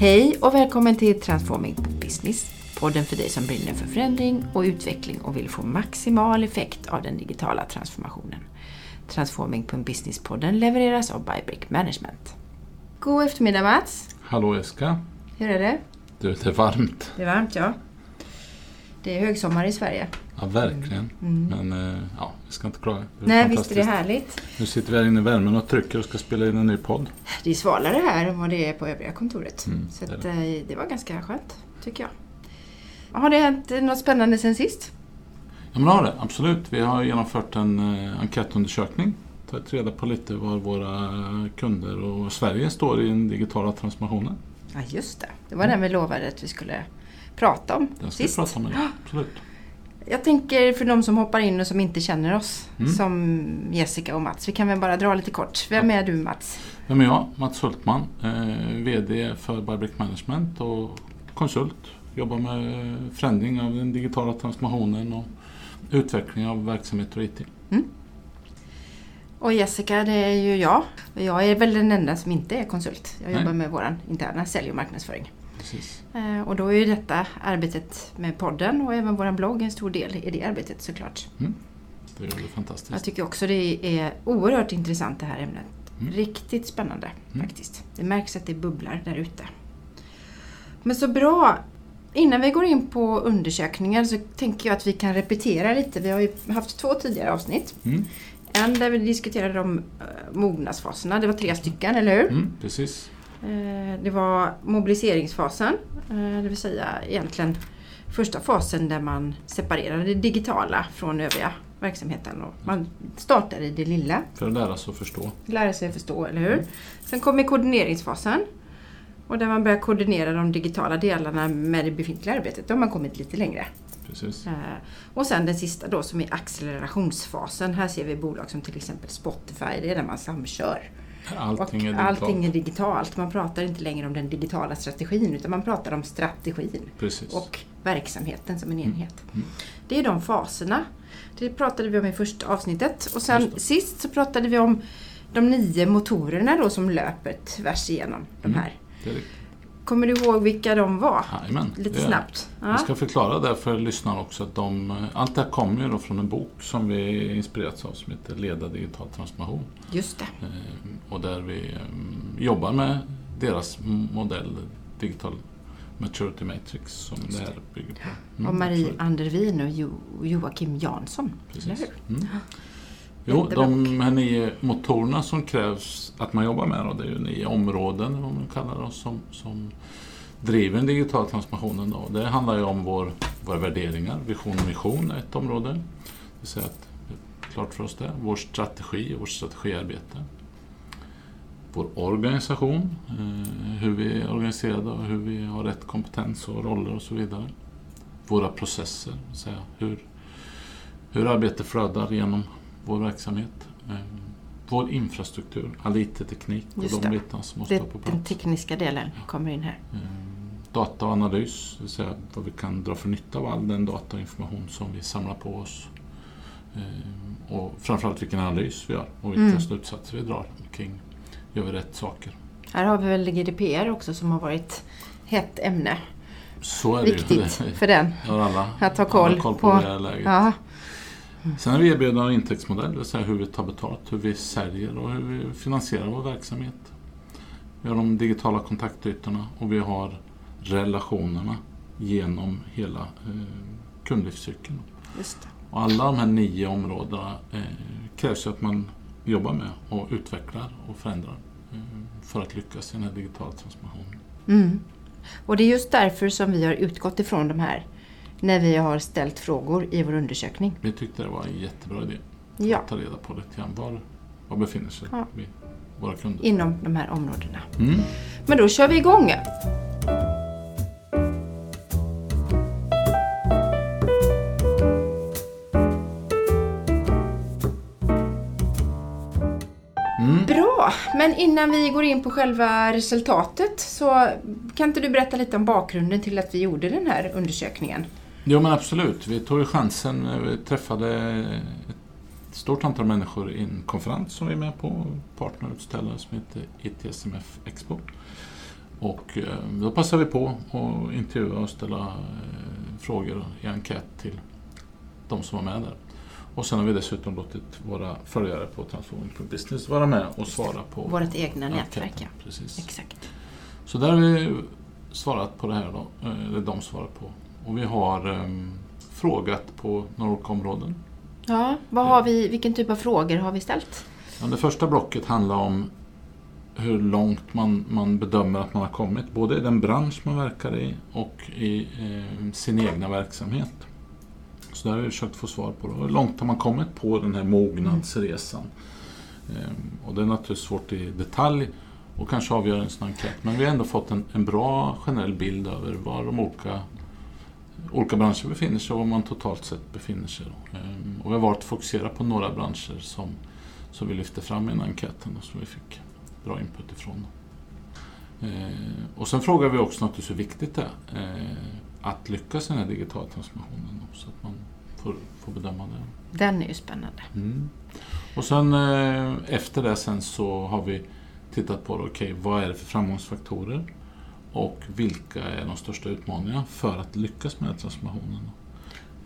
Hej och välkommen till Transforming Business. Podden för dig som brinner för förändring och utveckling och vill få maximal effekt av den digitala transformationen. Transforming.business-podden levereras av Bybrick Management. God eftermiddag Mats! Hallå Jessica! Hur är det? Du, det är varmt. Det är varmt ja. Det är högsommar i Sverige. Ja, verkligen. Mm. Men eh, ja, vi ska inte klaga. Det Nej, visst är det härligt. Nu sitter vi här inne i värmen och trycker och ska spela in en ny podd. Det är svalare här än vad det är på övriga kontoret. Mm, Så det att, eh, det var ganska skönt, tycker jag. Har det hänt något spännande sen sist? Ja, men det har det. Absolut. Vi har genomfört en eh, enkätundersökning. Tagit reda på lite var våra kunder och Sverige står i den digitala transformationen. Ja, just det. Det var den vi lovade att vi skulle prata om Den ska vi sist. prata om idag. Absolut. Jag tänker för de som hoppar in och som inte känner oss, Mm. som Jessica och Mats. Vi kan väl bara dra lite kort. Vem är du Mats? Vem är jag? Mats Hultman. Eh, VD för Bybrick Management och konsult. Jobbar med förändring av den digitala transformationen och utveckling av verksamhet och IT. Och Jessica, det är ju jag. Jag är väl den enda som inte är konsult. Jag Nej. jobbar med vår interna sälj och marknadsföring. Precis. Eh, Och då är ju detta arbetet med podden och även vår blogg en stor del i det arbetet såklart. Det gör det fantastiskt. Jag tycker också det är oerhört intressant det här ämnet. Mm. Riktigt spännande Mm. faktiskt. Det märks att det bubblar där ute. Men så bra! Innan vi går in på undersökningar så tänker jag att vi kan repetera lite. Vi har ju haft två tidigare avsnitt. Mm. En där vi diskuterade om eh, mognadsfaserna. Det var tre stycken, eller hur? Mm, precis. Eh, Det var mobiliseringsfasen, eh, det vill säga egentligen första fasen där man separerar det digitala från övriga verksamheten. Och man startar i det lilla, För att lära sig att förstå. lära sig förstå, eller hur? Sen kommer koordineringsfasen. Och där man börjar koordinera de digitala delarna med det befintliga arbetet. Då har man kommit lite längre. Precis. Eh, Och sen den sista då som är accelerationsfasen. Här ser vi bolag som till exempel Spotify. Det är där man samkör. Allting är digitalt. allting är digitalt. Man pratar inte längre om den digitala strategin utan man pratar om strategin Precis. och verksamheten som en enhet. Mm. Det är de faserna. Det pratade vi om i första avsnittet. Och sen sist så pratade vi om de nio motorerna då som löper tvärs igenom de Mm. här. Riktigt. Kommer du ihåg vilka de var? Jajamän, Lite snabbt. Ja. Jag ska förklara det för lyssnarna också att de, allt det här kommer ju då från en bok som vi inspirerats av som heter Leda digital transformation. Just det. Eh, Och där vi eh, jobbar med deras modell Digital Maturity Matrix som det här bygger på. Mm, och Marie absolut. Andervin och jo- Joakim Jansson. Eller Precis. hur? Mm. Jo, de här nio motorerna som krävs att man jobbar med, då, det är ju nio områden, vad man kallar det, som, som driver den digitala transformationen. Då. Det handlar ju om vår, våra värderingar, vision och mission är ett område. Det vill säga att, klart för oss det, vår strategi och vårt strategiarbete. Vår organisation, eh, hur vi är organiserade och hur vi har rätt kompetens och roller och så vidare. Våra processer, det vill säga hur, hur arbetet flödar genom vår verksamhet. Eh, Vår infrastruktur, all IT-teknik och Just de bitarna som måste Det, på den plats. tekniska delen kommer in här. Eh, Data och analys, det vill säga vad vi kan dra för nytta av all den data och information som vi samlar på oss. Eh, Och framförallt vilken analys vi gör och vilka Mm. slutsatser vi drar kring, gör vi rätt saker? Här har vi väl GDPR också som har varit hett ämne. Så är det Viktigt ju. för den. Alla, Att ha koll koll på, på- det här läget. Ja, Sen har vi erbjudande av intäktsmodell, det vill säga hur vi tar betalt, hur vi säljer och hur vi finansierar vår verksamhet. Vi har de digitala kontaktytorna och vi har relationerna genom hela eh, kundlivscykeln. Och alla de här nio områdena eh, krävs ju att man jobbar med och utvecklar och förändrar eh, för att lyckas i den här digitala transformationen. Mm. Och det är just därför som vi har utgått ifrån de här när vi har ställt frågor i vår undersökning. Vi tyckte det var en jättebra idé Ja, att ta reda på lite grann var, var befinner sig Ja. våra kunder. inom de här områdena. Mm. Men då kör vi igång. Mm. Men innan vi går in på själva resultatet så kan inte du berätta lite om bakgrunden till att vi gjorde den här undersökningen? Jo men absolut, vi tog ju chansen. Vi träffade ett stort antal människor i en konferens som vi är med på, partnerutställare som heter ITSMF Expo. Och eh, då passar vi på att intervjua och ställa eh, frågor i enkät till de som var med där. Och sen har vi dessutom låtit våra följare på Transforming.business vara med och svara på Vårt egna nätverk, ja. Precis. Exakt. Så där har vi svarat på det här då, eh, eller de svarar på. Och vi har ehm, frågat på några olika områden. Ja, vad har vi, vilken typ av frågor har vi ställt? Ja, det första blocket handlar om hur långt man, man bedömer att man har kommit, både i den bransch man verkar i och i eh, sin egna verksamhet. Så där har vi försökt få svar på det. Hur långt har man kommit på den här mognadsresan? Eh, och det är naturligtvis svårt i detalj och kanske avgöra en sån enkät. Men vi har ändå fått en, en bra generell bild över var de olika, olika branscher befinner sig och var man totalt sett befinner sig. Då. Eh, och vi har varit fokusera på några branscher som, som vi lyfte fram i den enkäten och som vi fick bra input ifrån. Eh, och sen frågar vi också naturligtvis hur viktigt det är eh, att lyckas i den här digitala transformationen så att man får, får bedöma det. Den är ju spännande. Mm. Och sen eh, efter det sen så har vi tittat på okay, vad är det för framgångsfaktorer och vilka är de största utmaningarna för att lyckas med transformationen.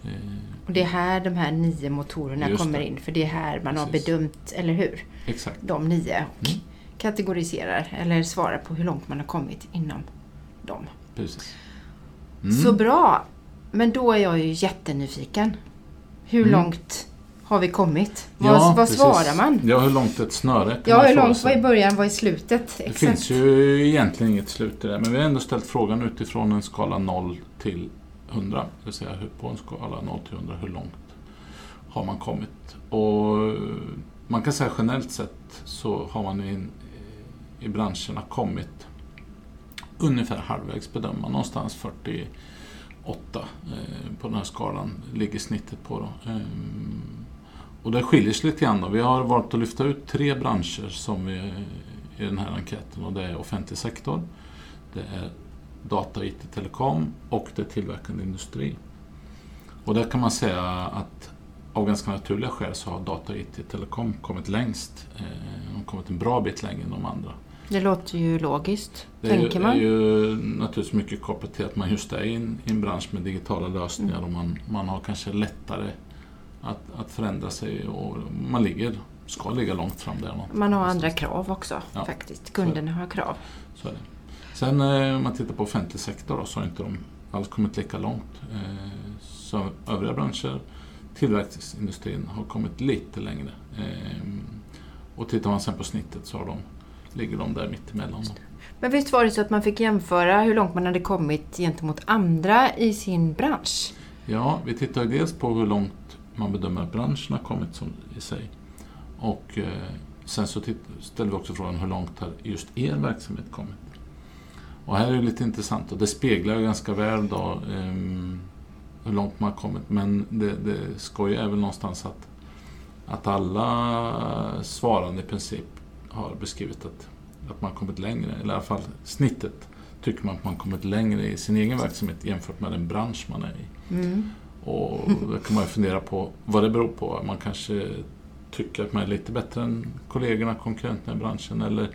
Eh, Och det är här de här nio motorerna kommer in, för det är här man har Precis. bedömt, eller hur? exakt. De nio och Mm. kategoriserar eller svarar på hur långt man har kommit inom dem. Precis. Mm. Så bra! Men då är jag ju jättenyfiken. Hur Mm. långt har vi kommit? Ja, vad vad precis. svarar man? Ja, hur långt är ett snöre? Ja, hur långt var i början, vad i slutet? Det Exakt. finns ju egentligen inget slut i det, men vi har ändå ställt frågan utifrån en skala 0 till 100. Det vill säga på en skala 0 till 100, hur långt har man kommit? Och man kan säga generellt sett så har man i, i branscherna kommit ungefär halvvägs bedöma, någonstans 48 eh, på den här skalan ligger snittet på. Då. Ehm, och det skiljer sig lite grann. Då. Vi har valt att lyfta ut tre branscher som vi, i den här enkäten och det är offentlig sektor, det är data, IT, telekom och det är tillverkande industri. Och där kan man säga att av ganska naturliga skäl så har data, IT, telekom kommit längst. Eh, De har kommit en bra bit längre än de andra. Det låter ju logiskt, Det är, ju, tänker är man. ju naturligtvis mycket kopplat till att man just är i en, i en bransch med digitala lösningar Mm. och man, man har kanske lättare att, att förändra sig och man ligger, ska ligga långt fram där. någonstans. Man har andra krav också Ja, faktiskt. Kunderna har krav. Så är det. Sen eh, om man tittar på offentlig sektor då, så har inte de alls kommit lika långt. Eh, Så övriga branscher, tillverkningsindustrin, har kommit lite längre. Eh, Och tittar man sen på snittet så har de, ligger de där mittemellan. Då. Men visst var det så att man fick jämföra hur långt man hade kommit gentemot andra i sin bransch? Ja, vi tittar ju dels på hur långt man bedömer att branschen har kommit som i sig. Och eh, sen så ställer vi också frågan hur långt har just er verksamhet kommit? Och här är det lite intressant och det speglar ju ganska väl då ehm, hur långt man har kommit. Men det, det skojiga är väl någonstans att, att alla svarande i princip har beskrivit att, att man har kommit längre, eller i alla fall snittet tycker man att man har kommit längre i sin egen verksamhet jämfört med den bransch man är i. Mm. Och då kan man ju fundera på vad det beror på. Man kanske tycker att man är lite bättre än kollegorna, konkurrenterna i branschen eller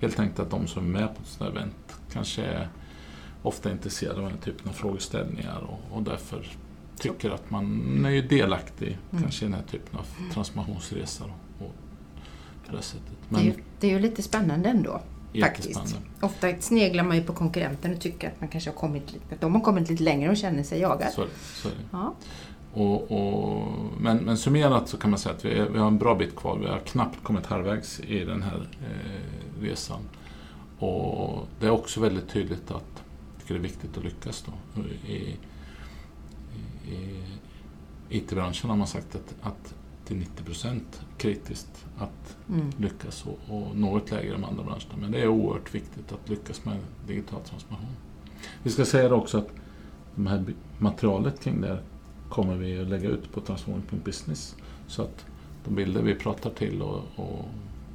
helt enkelt att de som är med på ett sådant event kanske är ofta intresserade av den här typen av frågeställningar och, och därför tycker att man är ju delaktig Mm. kanske i den här typen av transformationsresa. då, Och på det sättet. Det, är ju, det är ju lite spännande ändå. Jättespännande. Ofta sneglar man ju på konkurrenten och tycker att man kanske har kommit att de har kommit lite längre och känner sig jagad. Så. Så. Ja. Och, och, men, men summerat så kan man säga att vi, är, vi har en bra bit kvar. Vi har knappt kommit halvvägs i den här eh, resan. Och det är också väldigt tydligt att det är viktigt att lyckas. Då. I, i, i IT-branschen har man sagt att, att till 90 procent kritiskt att Mm. lyckas och, och något lägre de andra branscherna. Men det är oerhört viktigt att lyckas med digital transformation. Vi ska säga det också att det här materialet kring det här kommer vi att lägga ut på transforming.business så att de bilder vi pratar till och, och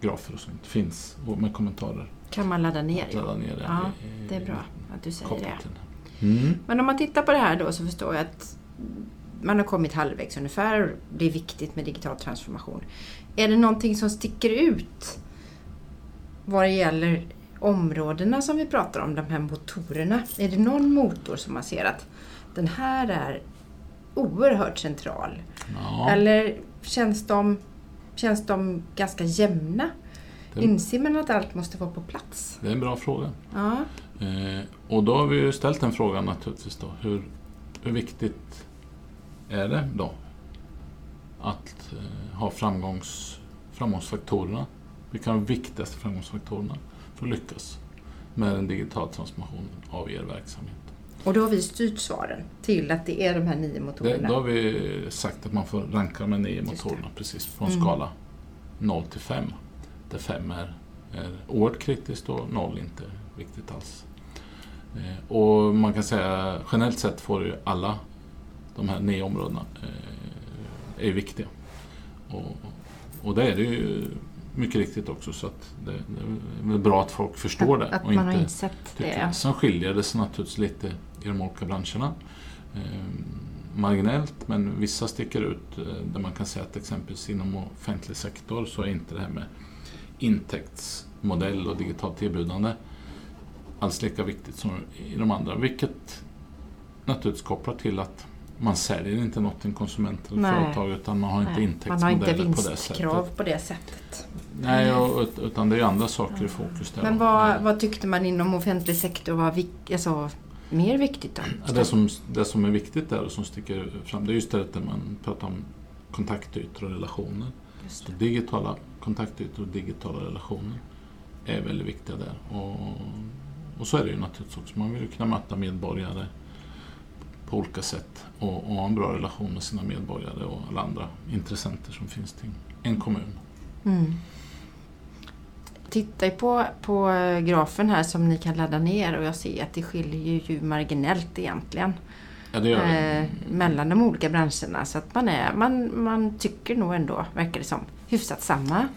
grafer och sånt finns och med kommentarer. Kan man ladda ner? ladda ner det Ja, i- det är bra att du säger det. Mm. Men om man tittar på det här då så förstår jag att man har kommit halvvägs ungefär. Det är viktigt med digital transformation. Är det någonting som sticker ut vad det gäller områdena som vi pratar om, de här motorerna. Är det någon motor som man ser att den här är oerhört central? Ja, Eller känns de, känns de ganska jämna? Det- Inser man att allt måste vara på plats? det är en bra fråga. Ja, Eh, och då har vi ju ställt den frågan naturligtvis då. Hur, hur viktigt är det då att eh, ha framgångs, framgångsfaktorerna? Vilka är de viktigaste framgångsfaktorerna för att lyckas med en digital transformation av er verksamhet? och då har vi styrt svaren till att det är de här nio Det, motorerna. då har vi sagt att man får ranka de här nio det. motorerna precis en Mm. skala 0 till 5. Där 5 är, är oerhört kritiskt och 0 inte viktigt alls. Eh, och man kan säga generellt sett får ju alla de här nio områdena eh, är viktiga. Och, och det är det ju mycket riktigt också så att det, det är bra att folk förstår det. att och man har inte insett tycker. det. Sen skiljer det sig naturligtvis lite i de olika branscherna. Eh, marginellt, men vissa sticker ut eh, där man kan säga att exempelvis inom offentlig sektor så är inte det här med intäktsmodell och digitalt erbjudande alls lika viktigt som i de andra. Vilket naturligtvis kopplar till att man säljer inte något till en konsument eller Nej. företag utan man har inte Nej, man har inte intäktsmodeller på det vinstkrav på det sättet. Nej, och, ut- utan det är andra saker i fokus där. Men vad, vad tyckte man inom offentlig sektor var vik- alltså, mer viktigt då? Ja, det, som, det som är viktigt där och som sticker fram det är just det att man pratar om kontaktytor och relationer. Så digitala kontaktytor och digitala relationer är väldigt viktiga där. Och, och så är det ju naturligtvis också. Man vill ju kunna möta medborgare på olika sätt och, och ha en bra relation med sina medborgare och alla andra intressenter som finns till en kommun. Mm. Titta på, på grafen här som ni kan ladda ner och jag ser att det skiljer ju marginellt egentligen Ja, det gör det. eh, mellan de olika branscherna. Så att man, är, man, man tycker nog ändå, verkar det som, hyfsat samma.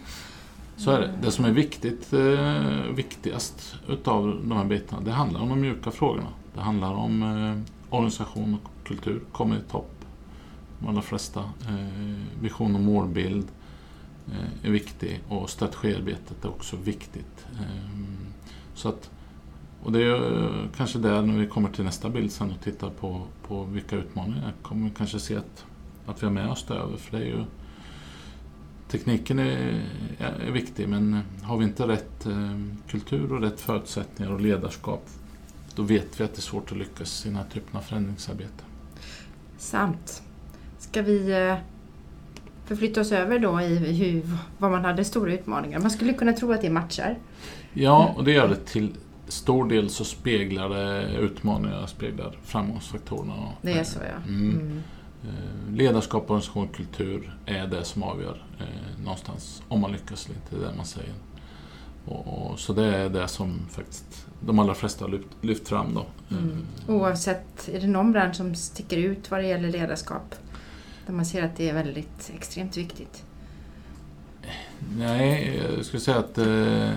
Så är det. Det som är viktigt, eh, viktigast utav de här bitarna, det handlar om de mjuka frågorna. Det handlar om eh, organisation och kultur, kommer i topp. De allra flesta. Eh, vision och målbild eh, är viktig och strategiarbetet är också viktigt. Eh, så att, och det är kanske där när vi kommer till nästa bild sen och tittar på, på vilka utmaningar kommer vi kanske se att, att vi har med oss det över. För det är ju Tekniken är, är viktig men har vi inte rätt eh, kultur och rätt förutsättningar och ledarskap då vet vi att det är svårt att lyckas i den här typen av förändringsarbete. Sant. Ska vi eh, förflytta oss över då i hur, vad man hade stora utmaningar? Man skulle kunna tro att det matchar. Ja, och det gör det till stor del så speglar det utmaningar, speglar framgångsfaktorerna. Det är så ja. Mm. Mm. Eh, Ledarskap, organisation kultur är det som avgör eh, någonstans om man lyckas eller inte, det är det man säger. Och, och, så det är det som faktiskt de allra flesta har lyft, lyft fram då. Mm. Eh, Oavsett, är det någon bransch som sticker ut vad det gäller ledarskap? Där man ser att det är väldigt extremt viktigt. Nej, jag skulle säga att eh,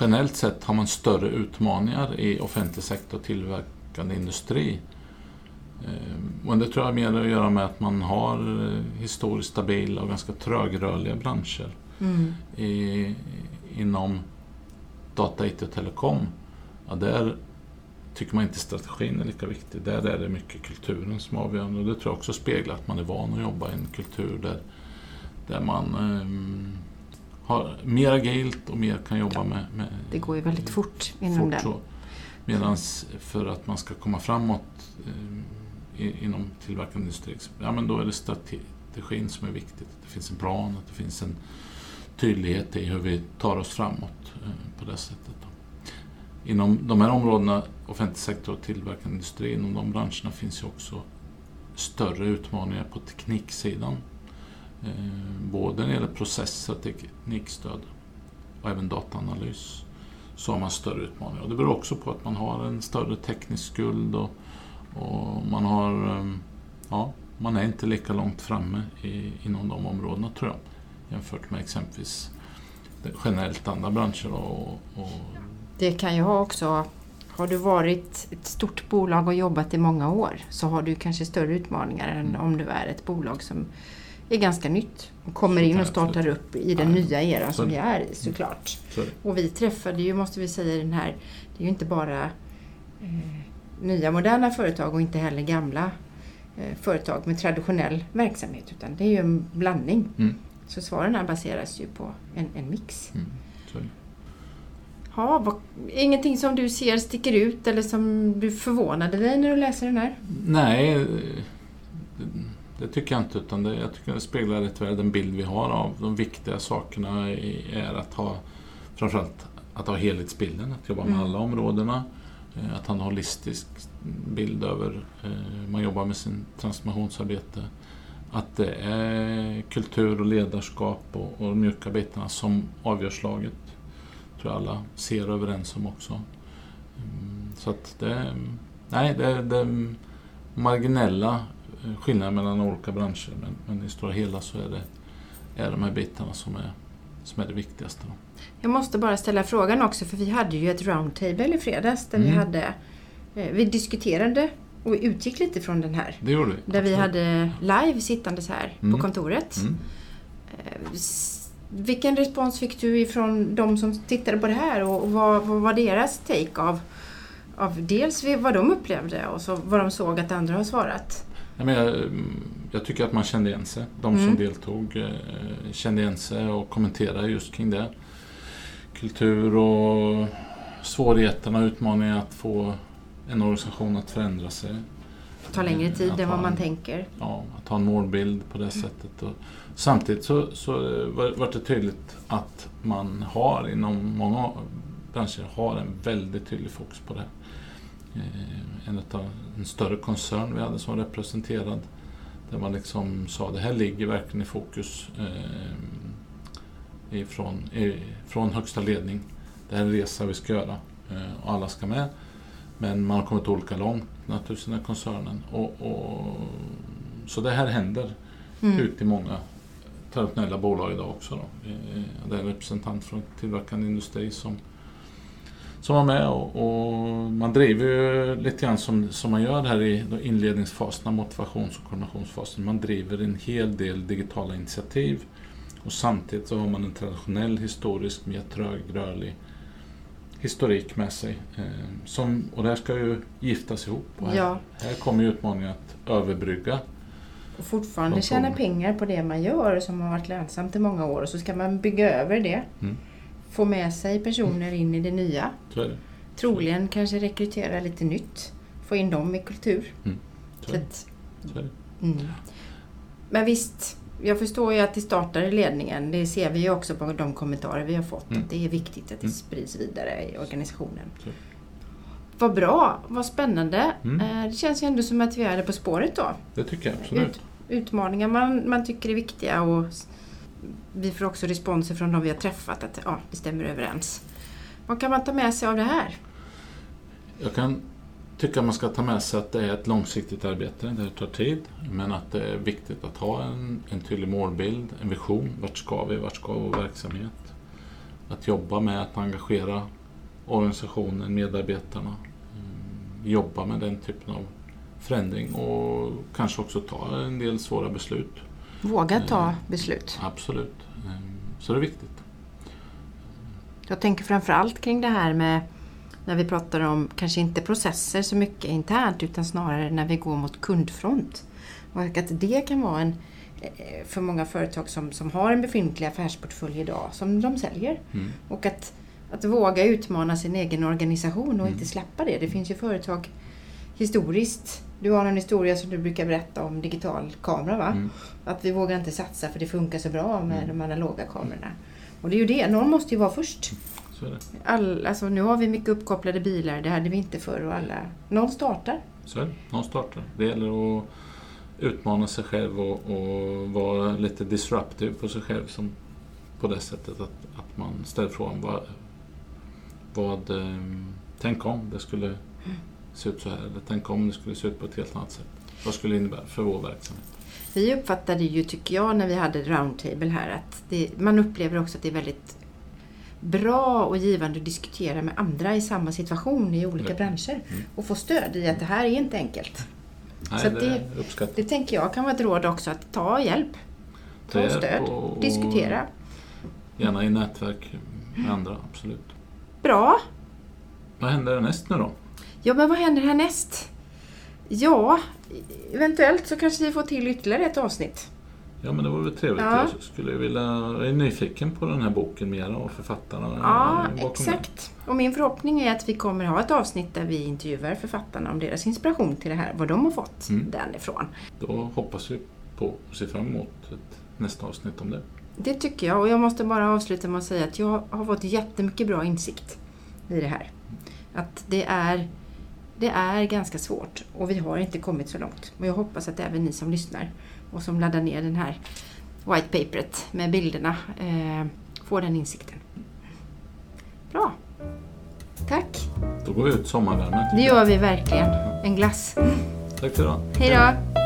generellt sett har man större utmaningar i offentlig sektor och tillverkande industri. Eh, men det tror jag har mer att göra med att man har eh, historiskt stabila och ganska trögrörliga branscher. Mm. I, inom data, IT och telekom, ja, där tycker man inte strategin är lika viktig. Där är det mycket kulturen som är avgörande och det tror jag också speglar att man är van att jobba i en kultur där, där man ehm, har mer agilt och mer kan jobba med, med Det går ju väldigt fort inom fort den. Medan för att man ska komma framåt eh, inom tillverkande industri, ja men då är det strategin som är viktigt. Att det finns en plan, att det finns en tydlighet i hur vi tar oss framåt eh, på det sättet. Inom de här områdena, offentlig sektor och tillverkande industri, inom de branscherna finns ju också större utmaningar på tekniksidan. Eh, både när det gäller processer, teknikstöd och även dataanalys så har man större utmaningar. Och det beror också på att man har en större teknisk skuld och, och man har eh, ja, man är inte lika långt framme i, inom de områdena tror jag jämfört med exempelvis generellt andra branscher. Och, och, Det kan ju ha också, har du varit ett stort bolag och jobbat i många år så har du kanske större utmaningar än om du är ett bolag som är ganska nytt och kommer in och startar upp i den Nej. nya eran som vi är i såklart. Så är det. Och vi träffade ju, måste vi säga, den här, det är ju inte bara eh, nya moderna företag och inte heller gamla eh, företag med traditionell verksamhet utan det är ju en blandning. Mm. Så svaren här baseras ju på en, en mix. Mm. Ja, vad, ingenting som du ser sticker ut eller som du förvånade dig när du läser den här? Nej, det, tycker jag inte. Utan det, jag tycker det speglar rätt väl den bild vi har av de viktiga sakerna är att ha framförallt att ha helhetsbilden, att jobba med Mm. alla områdena. eh, Att ha en holistisk bild över eh, man jobbar med sin transformationsarbete. Att det är kultur och ledarskap och, och de mjuka bitarna som avgör slaget. tror jag alla ser och överens om också. Mm, Så att det, nej, det, är marginella eh, skillnader mellan olika branscher men, men i stora hela så är det är de här bitarna som är, som är det viktigaste. Jag måste bara ställa frågan också för vi hade ju ett roundtable i fredags där vi Mm. hade eh, vi diskuterade och utgick lite från den här. Det gjorde vi. Där vi hade live sittandes här Mm. på kontoret. Mm. Eh, Vilken respons fick du ifrån de som tittade på det här och vad, vad var deras take av, av dels vad de upplevde och så vad de såg att andra har svarat? Ja, men jag, mm, jag tycker att man kände igen sig. De som Mm. deltog eh, kände igen sig och kommenterade just kring det. Kultur och svårigheterna och utmaningar att få en organisation att förändra sig. Det tar längre tid än vad man en- tänker. ja, att ha en målbild på det sättet. Och samtidigt så, så var var det tydligt att man har inom många branscher har en väldigt tydlig fokus på det. Eh, En, utav, en större koncern vi hade som var representerad där man liksom sa det här ligger verkligen i fokus eh, ifrån, i, från högsta ledning. Det här är en resa vi ska göra eh, och alla ska med. Men man har kommit olika långt naturligtvis i den här koncernen. Och, och, så det här händer Mm. ut i många traditionella bolag idag också. Då. Eh, Det är en representant från tillverkande industri som, som var med och, och man driver ju lite grann som, som man gör här i inledningsfaserna, motivations och koordinationsfasen. Man driver en hel del digitala initiativ och samtidigt så har man en traditionell historisk, mer trögrörlig historik med sig. Eh, som, och det här ska ju giftas ihop. Och här, Ja, här kommer ju utmaningen att överbrygga och fortfarande De tjäna pengar på det man gör som har varit lönsamt i många år och så ska man bygga över det. Mm. Få med sig personer in i det nya. Så det. Troligen kanske rekrytera lite nytt. Få in dem i kultur. Så Så det. att, Så mm. Men visst, jag förstår ju att det startar i ledningen. Det ser vi ju också på de kommentarer vi har fått. Mm. Att det är viktigt att det Mm. sprids vidare i organisationen. Så. Vad bra, vad spännande. Mm. Eh, Det känns ju ändå som att vi är på spåret då. Det tycker jag absolut. Ut, utmaningar man, man tycker är viktiga och vi får också responser från de vi har träffat att ja, det stämmer överens. Vad kan man ta med sig av det här? Jag kan tycka att man ska ta med sig att det är ett långsiktigt arbete. Det tar tid. Men att det är viktigt att ha en, en tydlig målbild, en vision. Vart ska vi? Vart ska vår verksamhet? Att jobba med att engagera organisationen, medarbetarna. Mm, Jobba med den typen av förändring och kanske också ta en del svåra beslut. Våga ta Mm. beslut. Absolut. Mm, Så det är viktigt. Jag tänker framförallt kring det här med när vi pratar om kanske inte processer så mycket internt utan snarare när vi går mot kundfront. Och att det kan vara en eh, för många företag som, som har en befintlig affärsportfölj idag som de säljer. Mm. Och att, att våga utmana sin egen organisation och Mm. inte släppa det. Det finns ju företag historiskt. Du har en historia som du brukar berätta om digital kamera va? Mm. Att vi vågar inte satsa för det funkar så bra med Mm. de analoga kamerorna. Och det är ju det, någon måste ju vara först. Så är det. All, alltså, nu har vi mycket uppkopplade bilar, det hade vi inte förr och alla... Någon startar. Så är det. Någon startar. Det gäller att utmana sig själv och, och vara lite disruptive på sig själv som, på det sättet att, att man ställer frågan vad, vad eh, tänk om det skulle se ut så här eller tänk om det skulle se ut på ett helt annat sätt. Vad skulle det innebära för vår verksamhet? Vi uppfattade ju, tycker jag, när vi hade roundtable här att det, man upplever också att det är väldigt bra och givande att diskutera med andra i samma situation i olika Ja. branscher Mm. och få stöd i att det här är inte enkelt. Nej, Så det, det- Det tänker jag kan vara ett råd också, att ta hjälp. Ta hjälp stöd, och- och diskutera. Gärna i nätverk med andra, absolut. Bra. Vad händer härnäst nu då? Ja, men vad händer härnäst? Ja, eventuellt så kanske vi får till ytterligare ett avsnitt. Ja men det vore väl trevligt. Ja. Jag skulle vilja, jag är nyfiken på den här boken mera och författarna Ja, exakt. Och min förhoppning är att vi kommer ha ett avsnitt där vi intervjuar författarna om deras inspiration till det här, vad de har fått Mm. därifrån. det. Då hoppas vi på och ser fram emot ett, nästa avsnitt om det. Det tycker jag och jag måste bara avsluta med att säga att jag har fått jättemycket bra insikt i det här. Att det är, det är ganska svårt och vi har inte kommit så långt. Och jag hoppas att även ni som lyssnar och som laddar ner den här white paperet med bilderna eh, får den insikten. Bra. Tack. Då går vi ut sommarvärmen. Det gör vi verkligen. En glass. Tack för idag. Hej då.